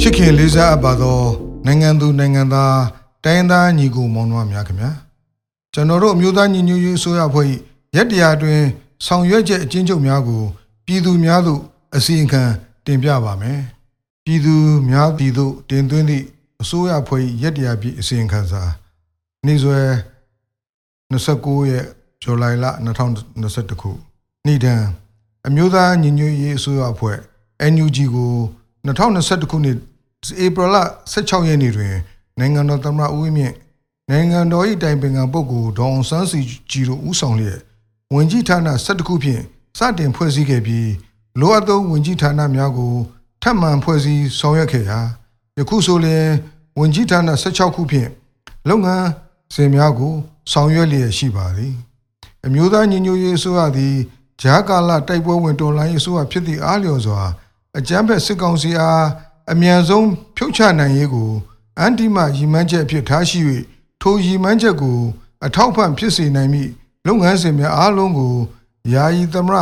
ချစ်ခင်လေးစားအပ်ပါသောနိုင်ငံသူနိုင်ငံသားတိုင်းသားညီကိုမောင်နှမများခင်ဗျာကျွန်တော်တို့အမျိုးသားညီညွတ်ရေးအစိုးရဖွဲ့၏ရက်တရားတွင် ဆောင်ရွက်ချက်အချင်းချုပ်များကို ပြည်သူများသို့အစီအခံတင်ပြပါမယ် ပြည်သူများပြည်သို့တင်သွင်းသည့်အစိုးရဖွဲ့၏ရက်တရားပြည့်အစီအခံစာနေ့စွဲ29ရက်ဇူလိုင်လ2021ခုနေ့တန်းအမျိုးသားညီညွတ်ရေးအစိုးရအဖွဲ့ NUG ကို2021ခုနှစ်ဧပြီလ16ရက်နေ့တွင်နိုင်ငံတော်သမ္မတဦးဝင်းမြင့်နိုင်ငံတော်၏တိုင်ပင်ခံပုဂ္ဂိုလ်ဒေါအောင်ဆန်းစုကြည်တို့ဦးဆောင်လျက်ဝင်ကြီးဌာန17ခုဖြင့်စတင်ဖွဲ့စည်းခဲ့ပြီးလိုအပ်သောဝင်ကြီးဌာနများကို ထပ်မံဖွဲ့စည်းဆောင်ရွက်ခဲ့ရာယခုဆိုလျှင်ဝင်ကြီးဌာန16ခုဖြင့်လုပ်ငန်းစဉ်များကိုဆောင်ရွက်လျက်ရှိပါသည်အမျိုးသားညီညွတ်ရေးအစိုးရသည်ဂျာကာလတိုက်ပွဲဝင်တော်လှန်ရေးအစိုးရဖြစ်သည့်အားလျော်စွာအကြမ်းဖက်စစ်ကောင်စီအားအမြန်ဆုံးဖြုတ်ချနိုင်ရေးကိုအန်တီမရည်မှန်းချက်အဖြစ်ထားရှိ၍ထိုရည်မှန်းချက်ကို အထောက်အပံ့ဖြစ်စေနိုင်မည့်လုပ်ငန်းစဉ်များအားလုံးကိုယာယီသမရ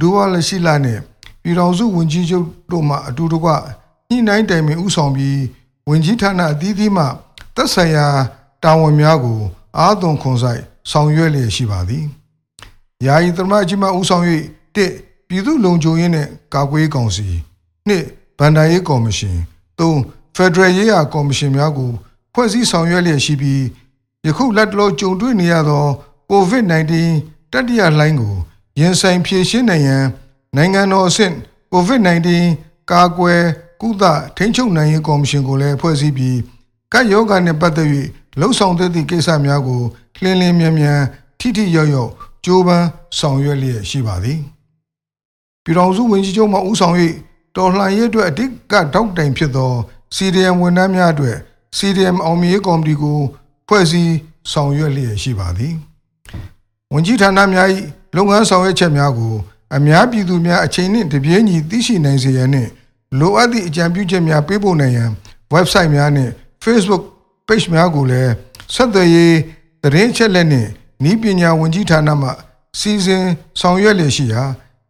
ဒူဝါလရှိလာနှင့် ပြည်တော်စုဝင်ကြီးချုပ်တို့မှအတူတကွညှိနှိုင်းတိုင်ပင်ဥဆောင်ပြီးဝင်ကြီးဌာနအသီးသီးမှသက်ဆိုင်ရာတာဝန်များကိုအားသွန်ခွန်ဆိုင်ဆောင်ရွက်လျက်ရှိပါသည်ယာယီသမ္မတကြီးမှဦးဆောင်၍တစ်ပြည်သူ့လုံခြုံရေးနဲ့ကာကွယ်ရေးကောင်စီနှစ်ဗန်ဒါရေးကော်မရှင်သုံးဖက်ဒရယ်ရေးရာကော်မရှင်များကိုဖွဲ့စည်းဆောင်ရွက်လျက်ရှိပြီးယခုလက်တလောကြုံတွေ့နေရသော COVID-19 တတိယလှိုင်းကိုရင်ဆိုင်ဖြေရှင်းနိုင်ရန် နိုင်ငံတော်အဆင့် COVID-19 ကာကွယ်ကုသထိန်းချုပ်နိုင်ရေးကော်မရှင်ကိုလည်းဖွဲ့စည်းပြီးကပ်ရောဂါနှင့်ပတ်သက်၍လှုပ်ဆောင်သည့်ကိစ္စများကိုလင်းလင်းမြန်မြန်ထိထိရောက်ရောက်ကြိုးပမ်းဆောင်ရွက်လျက်ရှိပါသည်ပြည်တော်စုဝင်ကြီးချုပ်မှဦးဆောင်၍တော်လှန်ရေးအတွက်အဓိကတောက်တိုင်ဖြစ်သော CDM ဝန်ထမ်းများအတွက် CDM အောင်မြင်ရေးကော်မတီကိုဖွဲ့စည်းဆောင်ရွက်လျက်ရှိပါသည်ဝန်ကြီးဌာနများ၏လုပ်ငန်းဆောင်ရွက်ချက်များကို အများပြည်သူများအချိန်နှင့်တပြေးညီသိရှိနိုင်စေရန်နှင့်လိုအပ်သည့်အကြံပြုချက်များပေးပို့နိုင်ရန် website များနှင့် Facebook page များကိုလည်းဆက်သွယ်ရေးသတင်းအချက်လက်နှင့်ဤပညာဝန်ကြီးဌာနမှစီစဉ်ဆောင်ရွက်လျက်ရှိရာ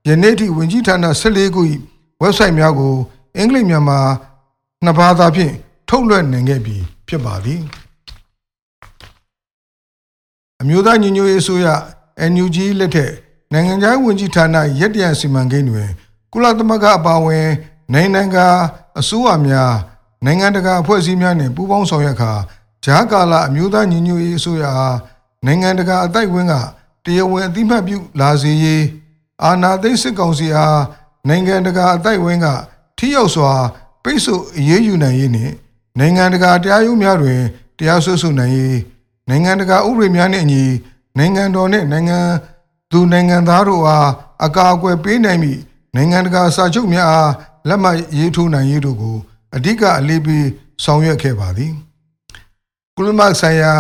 ယနေ့ထိဝန်ကြီးဌာန14ခု၏ website များကိုအင်္ဂလိပ်မြန်မာနှစ်ဘာသာဖြင့်ထုတ်လွှင့်နိုင်ခဲ့ပြီဖြစ်ပါသည်အမျိုးသားညီညွတ်ရေးအစိုးရ NUG လက်ထက် နိုင်ငံခြားဝင်ကြီးဌာနရက်တရစီမံကိန်းတွင်ကုလသမဂ္ဂအပါအဝင်နိုင်ငံတကာအစိုးရများနိုင်ငံတကာအဖွဲ့အစည်းများနှင့်ပူးပေါင်းဆောင်ရွက်ခါဂျာကာလာအမျိုးသားညီညွတ်ရေးအစိုးရအားနိုင်ငံတကာအတိုက်ဝင်းကတရားဝင်အသိမှတ်ပြုလာစေရေးအာဏာသိမ်းစစ်ကောင်စီအားနိုင်ငံတကာအတိုက်ဝင်းကထိရောက်စွာပိတ်ဆို့အရေးယူနိုင်ရေးနှင့်နိုင်ငံတကာတရားရုံးများတွင်တရားစွဲဆိုနိုင်ရေးနိုင်ငံတကာဥပဒေများနှင့်အညီနိုင်ငံတော်နှင့်နိုင်ငံ သူနိုင်ငံသားတို့အားအကာအကွယ်ပေးနိုင်မည့်နိုင်ငံတကာစာချုပ်များအားလက်မှတ်ရေးထိုးနိုင်ရေးတို့ကိုအဓိကအလေးပေးဆောင်ရွက်ခဲ့ပါသည်ကုလမဆိုင်ရာ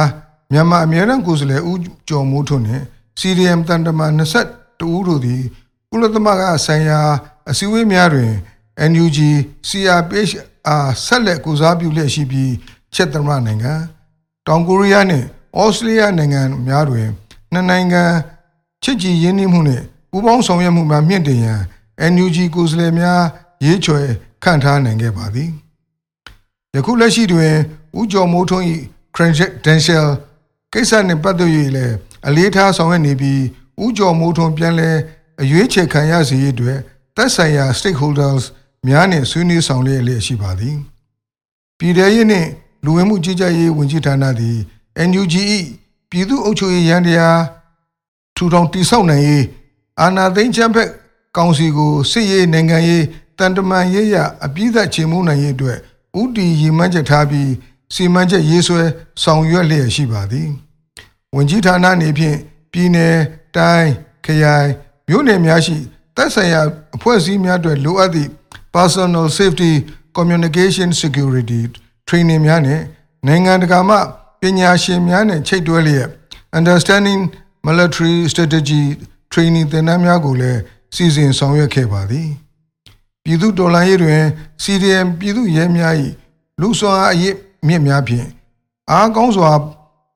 မြန်မာအမြဲတမ်းကိုယ်စားလှယ်ဦးကျော်မိုးထွန်းနှင့် CDM တန်တမန်22ဦးတို့သည်ကုလသမဂ္ဂဆိုင်ရာအစည်းအဝေးများတွင် NUG CRPH အားဆက်လက်ကူစားပြုလျက်ရှိပြီးချက်သမရနိုင်ငံတောင်ကိုရီးယားနှင့်ဩစတြေးလျနိုင်ငံများတွင်နှစ်နိုင်ငံ ချစ်ကြည်ရင်းနှီးမှုနှင့်ပူးပေါင်းဆောင်ရွက်မှုများမြင့်တင်ရန် NUG ကိုယ်စားလှယ်များရေးချွဲခန့်ထားနိုင်ခဲ့ပါသည်ယခုလက်ရှိတွင်ဦးကျော်မိုးထွန်း၏ credential ကိစ္စနှင့်ပတ်သက်၍လည်းအလေးထားဆောင်ရွက်နေပြီးဦးကျော်မိုးထွန်းပြန်လည်အရွေးချယ်ခံရစေရတဲ့သက်ဆိုင်ရာ stakeholders များနှင့်ဆွေးနွေးဆောင်ရွက်လျက်ရှိပါသည်ပြည်ထရေးနှင့်လူဝင်မှုကြီးကြပ်ရေးဝန်ကြီးဌာနသည် NUG ၏ပြည်သူ့အုပ်ချုပ်ရေးရန်တရား ထူထောင်တည်ဆောက်နိုင်ရေးအာဏာသိမ်းချမ်းဖက်ကောင်စီကိုစစ်ရေးနိုင်ငံရေးတန်တမာရေးရအပြည့်အစုံချေမှုန်းနိုင်ရေးအတွက်ဥတီရည်မှန်းချက်ထားပြီးစီမံချက်ရေးဆွဲဆောင်ရွက်လျက်ရှိပါသည်ဝန်ကြီးဌာနအနေဖြင့်ပြည်내တိုင်းခရိုင်မြို့နယ်များရှိသက်ဆိုင်ရာအဖွဲ့အစည်းများအတွက်လိုအပ်သည့် personal safety communication security training များနဲ့နိုင်ငံတကာမှပညာရှင်များနဲ့ချိတ်တွဲလျက် understanding military strategy training သင်တန်းများကိုလည်းစီစဉ်ဆောင်ရွက်ခဲ့ပါသည်ပြည်သူတော်လှန်ရေးတွင် CDM ပြည်သူရဲများ၏လူဆွမ်းအားအရေးမြင့်များဖြင့်အားကောင်းစွာ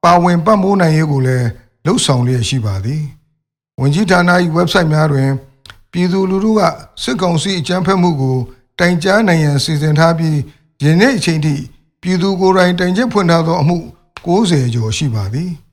ပါဝင်ပတ်မိုးနိုင်ရေးကိုလည်းလှုပ်ဆောင်လျက်ရှိပါသည်ဝန်ကြီးဌာန၏ website များတွင် ပြည်သူလူထုကစစ်ကောင်စီအကြမ်းဖက်မှုကိုတိုင်ကြားနိုင်ရန်စီစဉ်ထားပြီးယနေ့အချိန်ထိပြည်သူကိုယ်တိုင်တိုင်ချက်ဖွင့်ထားသောအမှု90ကျော်ရှိပါသည်။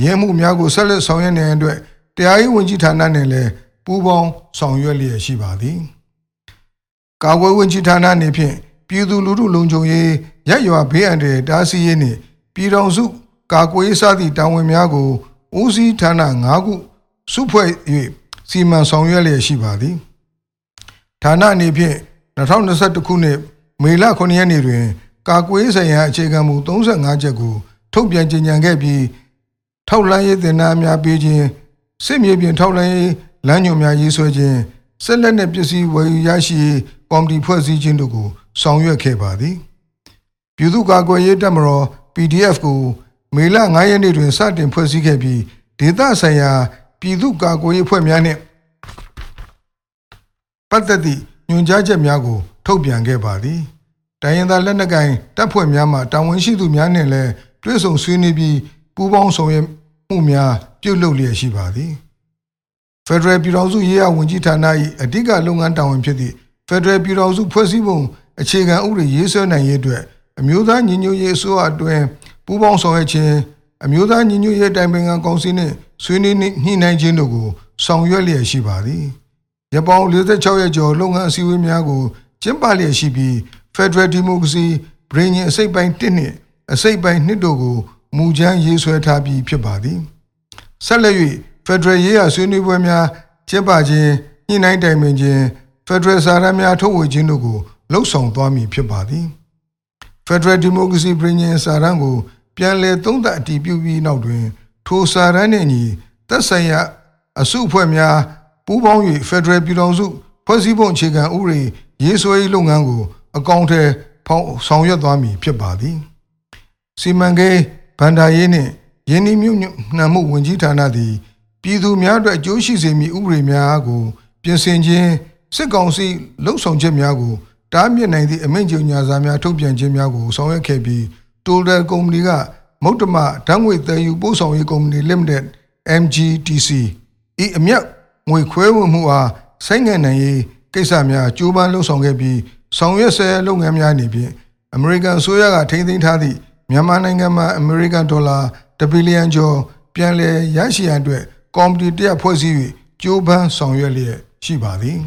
ရဲမှုများကိုဆက်လက်ဆောင်ရွက်နေတဲ့အတွက်တရားရေးဝန်ကြီးဌာနနဲ့လည်းပူးပေါင်းဆောင်ရွက်လျက်ရှိပါသည်။ကာကွယ်ဝန်ကြီးဌာနနေဖြင့်ပြည်သူလူထုလုံခြုံရေးရက်ရွာဘေးအန္တရာယ်တားဆီးရေးနှင့်ပြည်ထောင်စုကာကွယ်ရေးစသည့်တာဝန်များကိုဦးစီးဌာန၅ခုစုဖွဲ့၍စီမံဆောင်ရွက်လျက်ရှိပါသည်ဌာနအနေဖြင့်2021ခုနှစ်မေလ9ရက်နေ့တွင် ကာကွယ်ဆိုင်ရာအခြေခံမူ35ချက်ကိုထုတ်ပြန်ကြေညာခဲ့ပြီး ထောက်လှမ်းရေးသင်တန်းများပေးခြင်းစစ်မြေပြင်ထောက်လှမ်းရေးလမ်းညွှန်များရေးဆွဲခြင်းဆက်လက်နှင့်ပစ္စည်းဝယ်ယူရရှိရေးကော်မတီဖွဲ့စည်းခြင်းတို့ကိုဆောင်ရွက်ခဲ့ပါသည်ပြည်သူ့ကာကွယ်ရေးတပ်မတော် PDF ကိုမေလ9ရက်နေ့တွင်စတင်ဖွဲ့စည်းခဲ့ပြီးဒေသဆိုင်ရာပြည်သူ့ကာကွယ်ရေးအဖွဲ့များနှင့်ပတ်သက်သည့်ညွှန်ကြားချက်များကို ထုတ်ပြန်ခဲ့ပါသည်တိုင်းရင်းသားလက်နက်ကိုင်တပ်ဖွဲ့များမှတာဝန်ရှိသူများနှင့်လည်းတွဲဆုံဆွေးနွေးပြီး ပူးပေါင်းဆောင်ရွက်မှုများပြုလုပ်လျက်ရှိပါသည်ဖက်ဒရယ်ပြည်ထောင်စုရေးရာဝန်ကြီးဌာန၏အဓိကလုပ်ငန်းတာဝန်ဖြစ်သည့်ဖက်ဒရယ်ပြည်ထောင်စုဖွဲ့စည်းပုံအခြေခံဥပဒေရေးဆွဲနိုင်ရေးအတွက်အမျိုးသားညီညွတ်ရေးအစိုးရအတွင်းပူးပေါင်းဆောင်ရွက်ခြင်းအမျိုးသားညီညွတ်ရေးတိုင်ပင်ခံကောင်စီနှင့်ဆွေးနွေးညှိနှိုင်းခြင်းတို့ကိုဆောင်ရွက်လျက်ရှိပါသည်။ရပောင်46ရက်ကျော်လုပ်ငန်းအစည်းအဝေးများကိုကျင်းပလျက်ရှိပြီး Federal Democracy ပြည်ညင်အစိပ်ပိုင်း1နှင့်အစိပ်ပိုင်း2တို့ကို မူကြမ်းရေးဆွဲထားပြီးဖြစ်ပါသည်။ဆက်လက်၍ Federal ရေးရာဆွေးနွေးပွဲများကျင်းပခြင်းညှိနှိုင်းတိုင်ပင်ခြင်း Federal စာရမ်းများထုတ်ဝေခြင်းတို့ကိုလှုပ်ဆောင်သွားမည်ဖြစ်ပါသည်။ Federal Democracy ပြည်ညင်စာရမ်းကို ပြန်လည်သုံးသပ်အတည်ပြုပြီးနောက်တွင် ထိုစာရမ်းနှင့်ညီသက်ဆိုင်ရာအစုအဖွဲ့များပူးပေါင်း၍ Federal ပြည်ထောင်စုဖွဲ့စည်းပုံအခြေခံဥပဒေရေးဆွဲရေးလုပ်ငန်းကို အကောင့်ထဲဖောင်ဆောင်ရွက်သွားမည်ဖြစ်ပါသည်စီမံကိန်း ဗန္ဒာရေးနှင့်ယင်းနှမြုပ်နှံမှုဝင်ကြီးဌာနသည်ပြည်သူများအတွက်အကျိုးရှိစေမည့်ဥပဒေများကိုပြင်ဆင်ခြင်းစစ်ကောင်စီလှုပ်ဆောင်ချက်များကိုတားမြစ်နိုင်သည့်အမိန့်ကြေညာစာများထုတ်ပြန်ခြင်းများကိုဆောင်ရွက်ခဲ့ပြီး Total ကုမ္ပဏီကမုတ်တမဓာတ်ငွေသယ်ယူပို့ဆောင်ရေးကုမ္ပဏီ Limited MGTC ၏အမြတ်ငွေခွဲဝေမှုအားဆိုင်းငံ့နိုင်ရေးကိစ္စများကြိုးပမ်းလှုပ်ဆောင်ခဲ့ပြီးဆောင်ရွက်ဆဲလုပ်ငန်းများအနေဖြင့်အမေရိကန်အစိုးရကထိန်းသိမ်းထားသည့် မြန်မာနိုင်ငံမှာအမေရိကန်ဒေါ်လာ1ဘီလီယံကျော်ပြန်လည်ရရှိရန်အတွက်ကော်မတီတရက်ဖွဲ့စည်း၍ကြိုးပမ်းဆောင်ရွက်လျက်ရှိပါသည်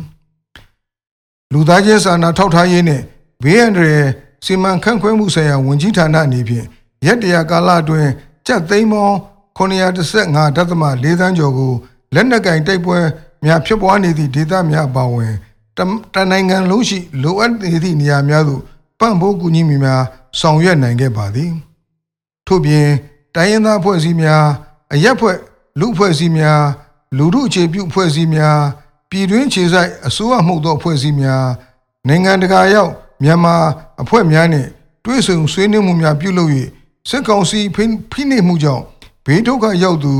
လူသားချင်းစာနာထောက်ထားရေးနှင့်ဘေးအန္တရာယ်စီမံခန့်ခွဲမှုဆိုင်ရာဝန်ကြီးဌာနအနေဖြင့်ရက်တရာကာလအတွင်းကျပ်သိန်းပေါင်း915ဒသမ၄သန်းကျော်ကိုလက်နက်ကင်တိုက်ပွဲများဖြစ်ပွားနေသည့်ဒေသများပါဝင်တနိုင်ငံလုံးရှိလိုအပ်နေသည့်နေရာများသို့ပံ့ပိုးကူညီမှုများ ဆောင်ရွက်နိုင်ခဲ့ပါသည်ထို့ပြင်တိုင်းရင်းသားဖွဲ့စည်းများအရက်ဖွဲ့လူဖွဲ့စည်းများလူထုအခြေပြုဖွဲ့စည်းများပြည်တွင်းခြေဆိုင်အစိုးရမှုသောဖွဲ့စည်းများနိုင်ငံတကာရောက်မြန်မာအဖွဲ့များနှင့်တွဲဆုံဆွေးနွေးမှုများပြုလုပ်၍စစ်ကောင်စီဖိနှိပ်မှုကြောင့်ဘေးဒုက္ခရောက်သူ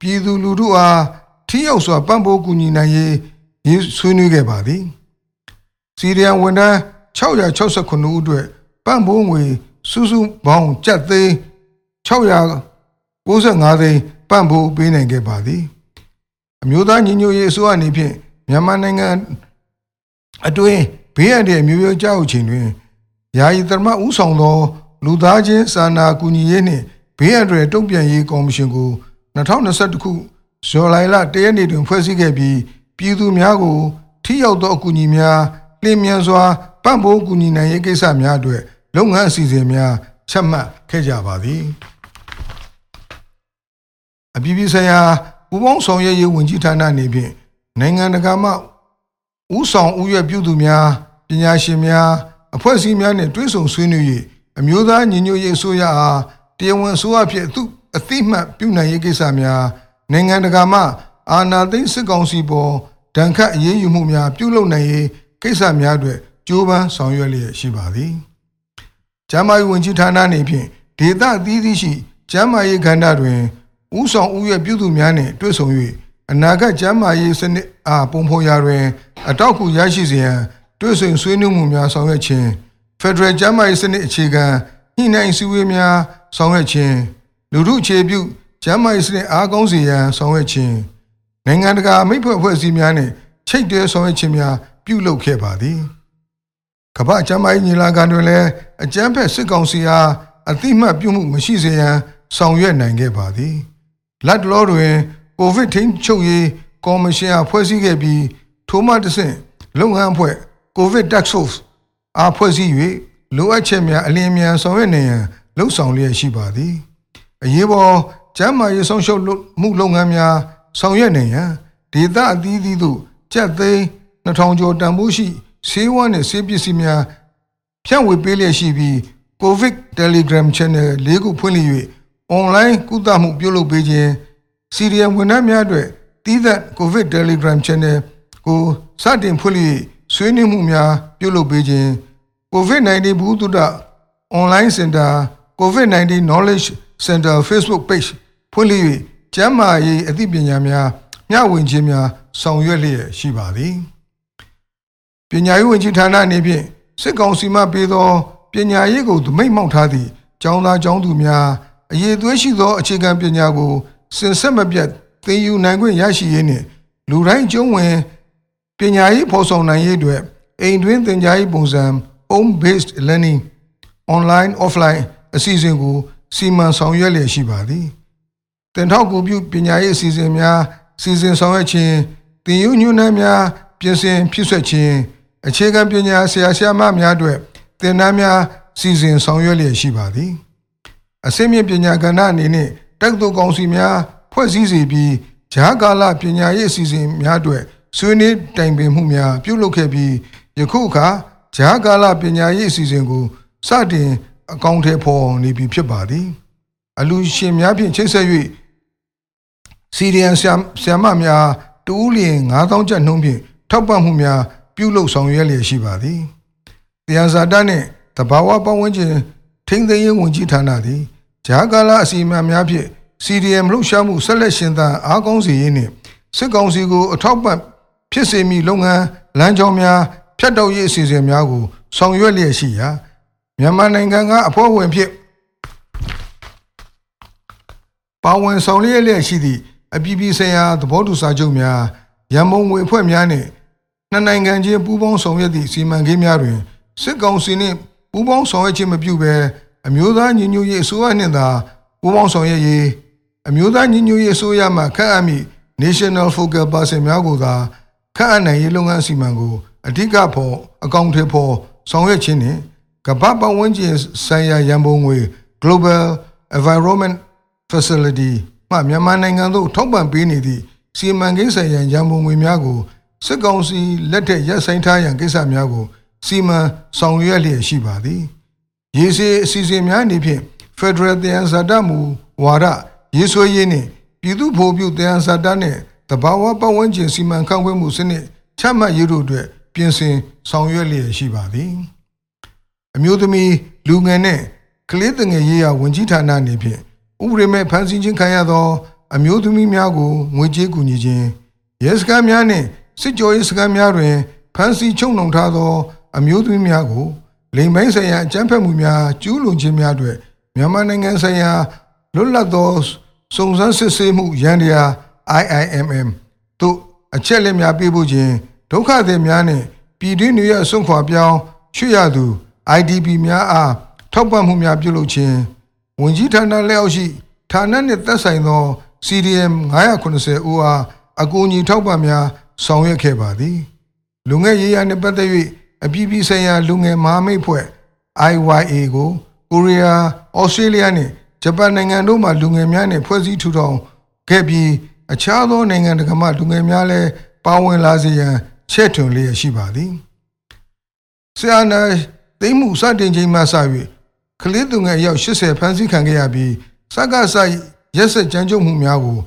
ပြည်သူလူထုအားထိရောက်စွာပံ့ပိုးကူညီနိုင်ရေးရေးဆွေးနွေးခဲ့ပါသည်စီရီယန်ဝန်ထမ်း669ဦးအတွက် ပံ့ပိုးငွေစုစုပေါင်းကျပ်သိန်း695သိန်းပံ့ပိုးပေးနိုင်ခဲ့ပါသည်အမျိုးသားညီညွတ်ရေးအစိုးရအနေဖြင့်မြန်မာနိုင်ငံအတွင်းဘေးအန္တရာယ်မျိုးရိုးကြောက်ချိန်တွင်ယာယီသမဥဆောင်သော လူသားချင်းစာနာကူညီရေးနှင့်ဘေးအန္တရာယ်တုံ့ပြန်ရေးကော်မရှင်ကို2021ခုဇွန်လလတရက်နေ့တွင်ဖွဲ့စည်းခဲ့ပြီးပြည်သူများကိုထိရောက်သောအကူအညီများလျင်မြန်စွာ ပံ့ပိုးကူညီနိုင်ရေးကိစ္စများအတွက်လုပ်ငန်းအစီအစဉ်များချမှတ်ခဲ့ကြပါသည်အပြည်ပြည်ဆိုင်ရာဥပေါင်းဆောင်ရွက်ရေးဝန်ကြီးဌာနအနေဖြင့်နိုင်ငံတကာမှဥဆောင်ဥရွက်ပြုသူများပညာရှင်များအဖွဲ့အစည်းများနှင့်တွဲဆုံဆွေးနွေး၍အမျိုးသားညီညွတ်ရေးအစိုးရအားတရားဝင်အစိုးရဖြစ်သူအသိမှတ်ပြုနိုင်ရေးကိစ္စများနိုင်ငံတကာမှအာဏာသိမ်းစစ်ကောင်စီပေါ်ဒဏ်ခတ်အရေးယူမှုများပြုလုပ်နိုင်ရေးကိစ္စများအတွက် ကြိုးပမ်းဆောင်ရွက်လျက်ရှိပါသည်။ကျန်းမာရေးဝန်ကြီးဌာနနေဖြင့်ဒေသအသီးသီးရှိကျန်းမာရေးကဏ္ဍတွင်ဥဆောင်ဥရွက်ပြုသူများနှင့်တွေ့ဆုံ၍အနာဂတ်ကျန်းမာရေးစနစ်အားပုံဖော်ရာတွင်အတောက်ကူရရှိစေရန်တွဲဆုံဆွေးနွေးမှုများဆောင်ရွက်ခြင်း Federal ကျန်းမာရေးစနစ်အခြေခံညှိနှိုင်းစည်းဝေးများဆောင်ရွက်ခြင်းလူထုအခြေပြုကျန်းမာရေးစနစ်အားကောင်းစေရန်ဆောင်ရွက်ခြင်းနိုင်ငံတကာမိတ်ဖွဲ့အဖွဲ့အစည်းများနှင့်ချိတ်တွဲဆောင်ရွက်ခြင်းများပြုလုပ်ခဲ့ပါသည် ကမ္ဘာ့ကျန်းမာရေးညီလာခံတွင်လည်းအကြမ်းဖက်စစ်ကောင်စီအားအတိမတ်ပြုမှုမရှိစေရန်ဆောင်ရွက်နိုင်ခဲ့ပါသည်လက်တလောတွင်ကိုဗစ်ထိန်းချုပ်ရေးကော်မရှင်အားဖွဲ့စည်းခဲ့ပြီးထိုမှတစ်ဆင့်လုပ်ငန်းအဖွဲ့ကိုဗစ် task force အားဖွဲ့စည်း၍လိုအပ်ချက်များအလင်းအမြန်ဆောင်ရွက်နေရန်လှုံ့ဆော်လျက်ရှိပါသည်အရေးပေါ်ကျန်းမာရေးဆောင်ရှုပ်မှုလုပ်ငန်းများဆောင်ရွက်နေရန်ဒေသအသီးသီးသို့ကြက်သိန်း2000ကျော်တန်ဖိုးရှိ ဆေးဝါးနှင့်ဆေးပစ္စည်းများဖြန့်ဝေပေးလျက်ရှိပြီး COVID Telegram Channel ၄ခုဖွင့်လှစ်၍ online ကုသမှုပြုလုပ်ပေးခြင်းစီရီယံဝန်ထမ်းများအတွက်တည်သက် COVID Telegram Channel ကိုစတင်ဖွင့်လှစ်ဆွေးနွေးမှုများပြုလုပ်ပေးခြင်း COVID-19 ဘူးတုဒ online center COVID-19 knowledge center Facebook page ဖွင့်လှစ်၍ကျန်းမာရေးအသိပညာများမျှဝေခြင်းများဆောင်ရွက်လျက်ရှိပါသည် ပညာရေးဝန်ကြီးဌာနအနေဖြင့်စစ်ကောင်စီမှပေးသောပညာရေးကိုသမိတ်မောက်ထားသည့်ကျောင်းသားကျောင်းသူများအရေးသွေးရှိသောအခြေခံပညာကိုစင်ဆက်မပြတ်သင်ယူနိုင်ခွင့်ရရှိရေးနှင့်လူတိုင်းကျုံးဝင်ပညာရေးဖော်ဆောင်နိုင်ရေးအတွက်အိမ်တွင်းသင်ကြားရေးပုံစံ home based learning online offline အစီအစဉ်ကိုစီမံဆောင်ရွက်လျက်ရှိပါသည်တင်ထောက်ကူပြုပညာရေးအစီအစဉ်များစီစဉ်ဆောင်ရွက်ခြင်းတင်ယူညွှန်းနှံများပြင်ဆင်ဖြစ်ဆွက်ခြင်း အခြေခံပညာဆရာဆရာမများအတွက်သင်တန်းများစီစဉ်ဆောင်ရွက်လျက်ရှိပါသည်အစိမ့်မြင့်ပညာကဏ္ဍအနေနဲ့တက္ကသိုလ်ကောင်စီများဖွဲ့စည်းစီပြီးဂျားကာလပညာရေးအစီအစဉ်များအတွက်ဆွေးနွေးတိုင်ပင်မှုများပြုလုပ်ခဲ့ပြီးယခုအခါဂျားကာလပညာရေးအစီအစဉ်ကိုစတင်အကောင့်ထဲပေါ်နေပြီဖြစ်ပါသည် အလူရှင်များဖြင့်ချိတ်ဆက်၍စီရီယန်ဆရာမများတူးလျင်9000ကျပ်နှုန်းဖြင့်ထောက်ပံ့မှုများ ပြုလုပ်ဆောင်ရွက်လျက်ရှိပါသည်တရားစာတနှင့်တဘာဝပတ်ဝန်းကျင်ထိန်းသိမ်းရေးဝန်ကြီးဌာနသည်ဂျာကာလာအစီအမံများဖြင့် CDM လှုပ်ရှားမှုဆက်လက်ရှင်သန်အားကောင်းစေရေးနှင့်စစ်ကောင်စီကိုအထောက်ပံ့ဖြစ်စေမည့်လုပ်ငန်းလမ်းကြောင်းများဖြတ်တောက်ရေးအစီအစဉ်များကိုဆောင်ရွက်လျက်ရှိရာမြန်မာနိုင်ငံကအဖွဲ့ဝင်ဖြစ်ပါဝင်ဆောင်ရွက်လျက်ရှိသည့်အပြည်ပြည်ဆိုင်ရာသဘောတူစာချုပ်များရန်ပုံငွေအဖွဲ့များနှင့် နှစ်နိုင်ငံချင်းပူးပေါင်းဆောင်ရွက်သည့်စီမံကိန်းများတွင်စစ်ကောင်စီနှင့်ပူးပေါင်းဆောင်ရွက်ခြင်းမပြုဘဲအမျိုးသားညီညွတ်ရေးအစိုးရနှင့်သာပူးပေါင်းဆောင်ရွက်ရေးအမျိုးသားညီညွတ်ရေးအစိုးရမှခန့်အပ်မည့် National Focal Person များကိုသာခန့်အပ်နိုင်ရေးလုပ်ငန်းစီမံကိုအဓိကဖို့အကောင့်ထဲပေါ်ဆောင်ရွက်ခြင်းနှင့်ကမ္ဘာပတ်ဝန်းကျင်ဆိုင်ရာရန်ပုံငွေ Global Environment Facility မှမြန်မာနိုင်ငံသို့ထောက်ပံ့ပေးနေသည့်စီမံကိန်းဆိုင်ရာရန်ပုံငွေများကို စစ်ကောင်စီလက်ထက်ရပ်ဆိုင်ထားရန်ကိစ္စများကိုစီမံဆောင်ရွက်လျက်ရှိပါသည်ရေစီအစီအစဉ်များအနေဖြင့် Federal တယံဇာတမူဝါဒရေးဆွဲရေးနှင့်ပြည်သူ့ဖော်ပြတယံဇာတနှင့်တဘာဝပတ်ဝန်းကျင်စီမံခန့်ခွဲမှုစနစ်ချမှတ်ရေးတို့အတွက်ပြင်ဆင်ဆောင်ရွက်လျက်ရှိပါသည်အမျိုးသမီးလူငယ်နှင့်ကလေးငယ်ရေးရာဝန်ကြီးဌာနအနေဖြင့်ဥပဒေမဲ့ဖန်ဆီးခြင်းခံရသော အမျိုးသမီးများကိုငွေကြေးကူညီခြင်းရဲစခန်းများနှင့် စစ်ကြောရေးစခန်းများတွင်ဖမ်းဆီးချုပ်နှောင်ထားသော အမျိုးသမီးများကိုလိမ်ပိုင်းဆိုင်ရာအကြမ်းဖက်မှုများကျူးလွန်ခြင်းများအတွက်မြန်မာနိုင်ငံဆိုင်ရာလွတ်လပ်သောစုံစမ်းစစ်ဆေးမှုရန်တရား IIMM တို့အချက်လက်များပေးဖို့ခြင်းဒုက္ခသည်များနှင့်ပြည်တွင်းနေရဆွန့်ခွာပြောင်းရွှေ့ရသူ IDP များအားထောက်ပံ့မှုများပြုလုပ်ခြင်းဝန်ကြီးဌာနလက်အောက်ရှိဌာနနှင့်သက်ဆိုင်သော CDM 980ဦးအားအကူအညီထောက်ပံ့များ ဆောင်ရွက်ခဲ့ပါသည်လူငယ်ရေးရာနှင့်ပတ်သက်၍အပြည်ပြည်ဆိုင်ရာလူငယ်မဟာမိတ်ဖွဲ့ IYA ကိုကိုရီးယား၊ဩစတြေးလျနှင့်ဂျပန်နိုင်ငံတို့မှလူငယ်များနှင့်ဖွဲ့စည်းထူထောင်ခဲ့ပြီးအခြားသောနိုင်ငံတကာမှလူငယ်များလည်းပါဝင်လာစေရန်ချဲ့ထွင်လျက်ရှိပါသည်။ဆီယနာသိမ်းမှုစတင်ချိန်မှစ၍ကလေးသူငယ်ရောက်80ဖမ်းဆီးခံခဲ့ရပြီးစက္ကစရက်ဆက်ကြမ်းကြုတ်မှုများကို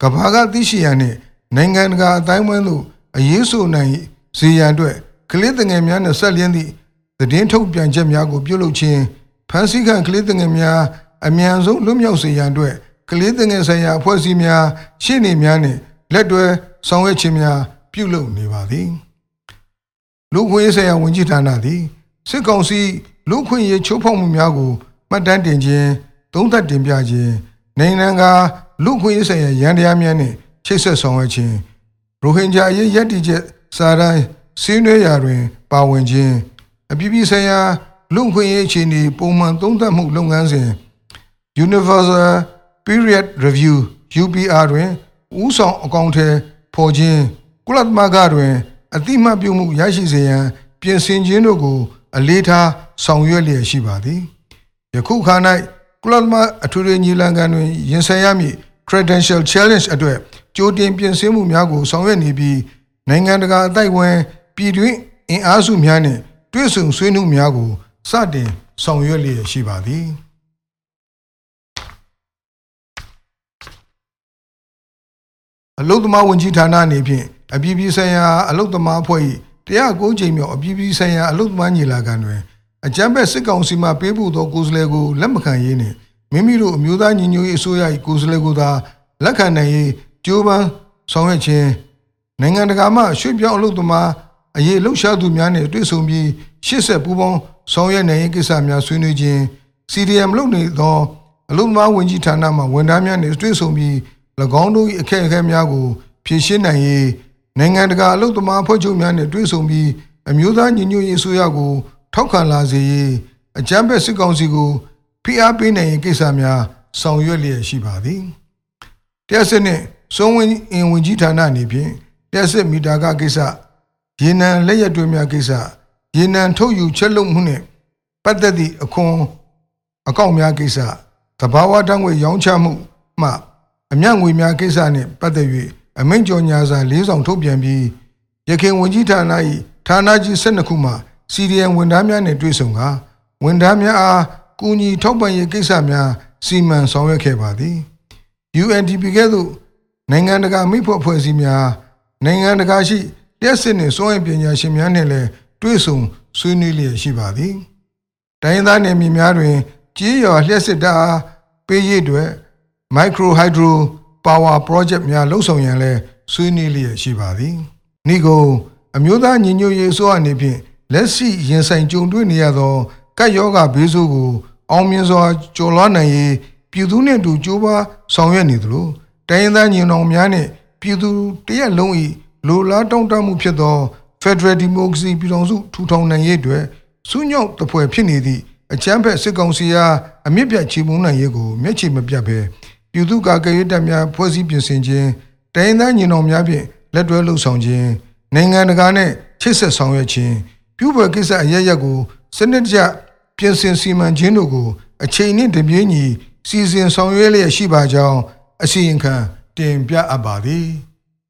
ကဘာကသိရှိရန်နှင့် နိုင်ငံတကာအတိုင်းအဝန်းသို့အရေးဆိုနိုင်စေရန်အတွက်ကလေးငယ်များနှင့်ဆက်လျင်းသည့်သတင်းထုတ်ပြန်ချက်များကိုပြုလုပ်ခြင်းဖန်ဆီးခံကလေးငယ်များအမြန်ဆုံးလွတ်မြောက်စေရန်အတွက်ကလေးငယ်ဆိုင်ရာအဖွဲ့အစည်းများရှေ့နေများနှင့်လက်တွဲဆောင်ရွက်ခြင်းများပြုလုပ်နေပါသည်လူခွင့်ရေးဆိုင်ရာဝန်ကြီးဌာနသည်စစ်ကောင်စီလူခွင့်ရေးချိုးဖောက်မှုများကိုမှတ်တမ်းတင်ခြင်းသုံးသပ်တင်ပြခြင်းနိုင်ငံကလူခွင့်ရေးဆိုင်ရာရန်တရားများနှင့် ချိတ်ဆက်ဆောင်ရွက်ခြင်းရိုဟင်ဂျာအရေးရည်တည်ချက်စာရန်စည်းနှွေးရာတွင် ပါဝင်ခြင်းအပြည်ပြည်ဆိုင်ရာလူခွင့်ရေးအခြေအနေပုံမှန်သုံးသပ်မှုလုပ်ငန်းစဉ် Universal Period Review UPR တွင်ဦးဆောင်အကောင့်ထဲပေါ်ခြင်းကုလသမဂ္ဂတွင်အတိမတ်ပြုမှုရရှိစေရန် ပြင်ဆင်ခြင်းတို့ကို အလေးထားဆောင်ရွက်လျက်ရှိပါသည်ယခုခါ၌ကုလသမဂ္ဂအထွေထွေညီလာခံတွင်ရင်ဆိုင်ရမည့် Credential Challenge အတွက် ကြိုတင်ပြင်ဆင်မှုများကိုဆောင်ရွက်နေပြီးနိုင်ငံတကာအတိုက်အဝင်ပြည်တွင်းအင်အားစုများနှင့်တွဲဆုံဆွေးနွေးမှုများကိုစတင်ဆောင်ရွက်လျက်ရှိပါသည်အလုတ်သမားဝန်ကြီးဌာနအနေဖြင့်အပြည်ပြည်ဆိုင်ရာအလုတ်သမားအဖွဲ့၏109ကြိမ်မြောက်အပြည်ပြည်ဆိုင်ရာအလုတ်သမားညီလာခံတွင်အကြံဖက်စစ်ကောင်စီမှပေးပို့သောကိုယ်စားလှယ်ကိုလက်မခံရေးနှင့်မိမိတို့အမျိုးသားညီညွတ်ရေးအစိုးရ၏ကိုယ်စားလှယ်ကိုသာလက်ခံနိုင်ရေး ကြိုးပမ်းဆောင်ရွက်ခြင်းနိုင်ငံတကာမှရွှေ့ပြောင်းအလုတ်သမားအရေးလှုပ်ရှားသူများနှင့်တွေ့ဆုံပြီးရှေ့ဆက်ပူးပေါင်းဆောင်ရွက်နိုင်ရေးကိစ္စများဆွေးနွေးခြင်း CDM လုပ်နေသောအလုတ်သမားဝန်ကြီးဌာနမှဝန်ထမ်းများနှင့်တွေ့ဆုံပြီး၎င်းတို့၏အခက်အခဲများကိုဖြေရှင်းနိုင်ရေးနိုင်ငံတကာအလုပ်သမားဖွဲ့ချုပ်များနှင့်တွေ့ဆုံပြီးအမျိုးသားညီညွတ်ရေးအစိုးရကို ထောက်ခံလာစေရေးအကြမ်းဖက်စစ်ကောင်စီကိုဖိအားပေးနိုင်ရေးကိစ္စများဆောင်ရွက်လျက်ရှိပါသည်တရားစစ်နှင့်စုံဝင်အင်ဝင်ကြီးဌာနအနေဖြင့်တရားစစ်မီတာကကိစ္စရေနံလက်ရက်တွင်းများကိစ္စရေနံထုတ်ယူချက်လုပ်မှုနှင့်ပတ်သက်သည့်အခွန်အကောင့်များကိစ္စသဘာဝတံငွေရောင်းချမှုမှအမြတ်ငွေများကိစ္စနှင့်ပတ်သက်၍အမိန့်ကြော်ညာစာ၄ဆောင်ထုတ်ပြန်ပြီးရခိုင်ဝန်ကြီးဌာန၏ဌာနကြီး၁၂ခုမှ CDN ဝန်ထမ်းများနှင့်တွေ့ဆုံကာဝန်ထမ်းများအားကူညီထောက်ပံ့ရေးကိစ္စများစီမံဆောင်ရွက်ခဲ့ပါသည် UNDP ကဲ့သို့ နိုင်ငံတကာမိဖို့အဖွဲ့အစည်းများနိုင်ငံတကာရှိလျှက်စစ်နှင့်စွမ်းအင်ပညာရှင်များနှင့်လည်းတွေ့ဆုံဆွေးနွေးလျက်ရှိပါသည်တိုင်းရင်းသားနယ်မြေများတွင်ကြီးရွာလျှက်စစ်တာအားပေးရေးအတွက် micro hydro power project များလှုပ်ဆောင်ရန်လဲဆွေးနွေးလျက်ရှိပါသည်။ဤကိုအမျိုးသားညီညွတ်ရေးအစိုးရအနေဖြင့်လက်ရှိရင်ဆိုင်ကြုံတွေ့နေရသောကပ်ရောဂါဘေးဆိုးကို အောင်မြင်စွာကျော်လွှားနိုင်ရေးပြည်သူနှင့်အတူကြိုးပမ်းဆောင်ရွက်နေသလို တိုင်းရင်းသားညီနောင်များနှင့်ပြည်သူတရက်လုံး၏လိုလားတောင့်တမှုဖြစ်သော Federal Democracy ပြည်ထောင်စုထူထောင်နိုင်ရေးအတွက်စုညောက်တပွဲဖြစ်နေသည့်အချမ်းဖက်စစ်ကောင်စီအားအမြင့်ပြတ်ချေမှုန်းနိုင်ရေးကိုမျက်ခြေမပြတ်ပဲပြည်သူ့ကာကွယ်ရေးတပ်များဖွဲ့စည်းပြင်ဆင်ခြင်းတိုင်းသားညီနောင်များဖြင့်လက်တွဲလှုပ်ဆောင်ခြင်းနိုင်ငံတကာနဲ့ချိတ်ဆက်ဆောင်ရွက်ခြင်းပြုပွဲကိစ္စအရရက်ကိုစနစ်တကျပြင်ဆင်စီမံခြင်းတို့ကိုအချိန်နှင့်တပြေးညီစီစဉ်ဆောင်ရွက်လျက်ရှိပါကြောင်း အစီရင်ခံတင်ပြအပ်ပါသည်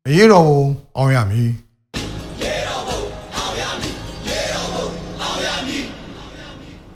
အရေးတော်အောင်ရမည်